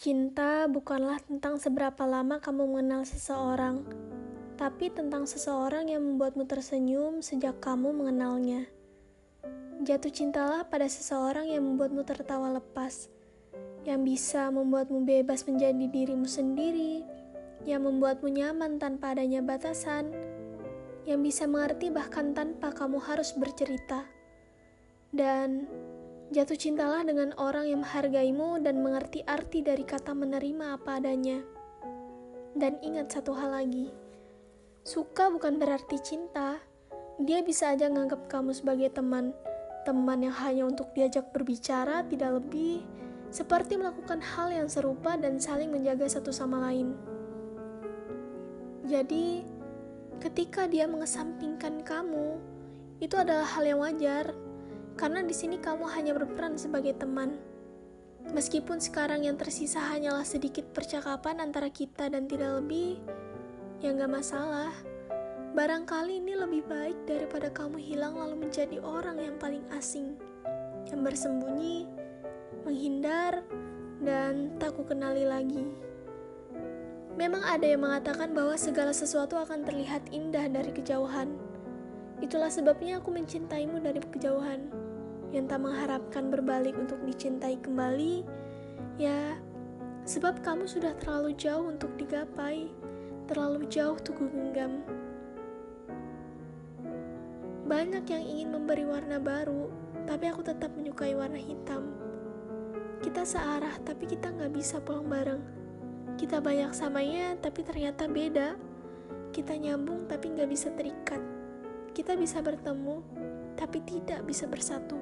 Cinta bukanlah tentang seberapa lama kamu mengenal seseorang, tapi tentang seseorang yang membuatmu tersenyum sejak kamu mengenalnya. Jatuh cintalah pada seseorang yang membuatmu tertawa lepas, yang bisa membuatmu bebas menjadi dirimu sendiri, yang membuatmu nyaman tanpa adanya batasan, yang bisa mengerti bahkan tanpa kamu harus bercerita. Dan Jatuh cintalah dengan orang yang menghargaimu dan mengerti arti dari kata menerima apa adanya. Dan ingat satu hal lagi, suka bukan berarti cinta. Dia bisa aja nganggap kamu sebagai teman, teman yang hanya untuk diajak berbicara, tidak lebih, seperti melakukan hal yang serupa dan saling menjaga satu sama lain. Jadi, ketika dia mengesampingkan kamu, itu adalah hal yang wajar karena di sini kamu hanya berperan sebagai teman. Meskipun sekarang yang tersisa hanyalah sedikit percakapan antara kita dan tidak lebih, ya nggak masalah. Barangkali ini lebih baik daripada kamu hilang lalu menjadi orang yang paling asing, yang bersembunyi, menghindar, dan tak ku kenali lagi. Memang ada yang mengatakan bahwa segala sesuatu akan terlihat indah dari kejauhan. Itulah sebabnya aku mencintaimu dari kejauhan yang tak mengharapkan berbalik untuk dicintai kembali, ya sebab kamu sudah terlalu jauh untuk digapai, terlalu jauh untuk genggam. Banyak yang ingin memberi warna baru, tapi aku tetap menyukai warna hitam. Kita searah, tapi kita nggak bisa pulang bareng. Kita banyak samanya, tapi ternyata beda. Kita nyambung, tapi nggak bisa terikat. Kita bisa bertemu, tapi tidak bisa bersatu.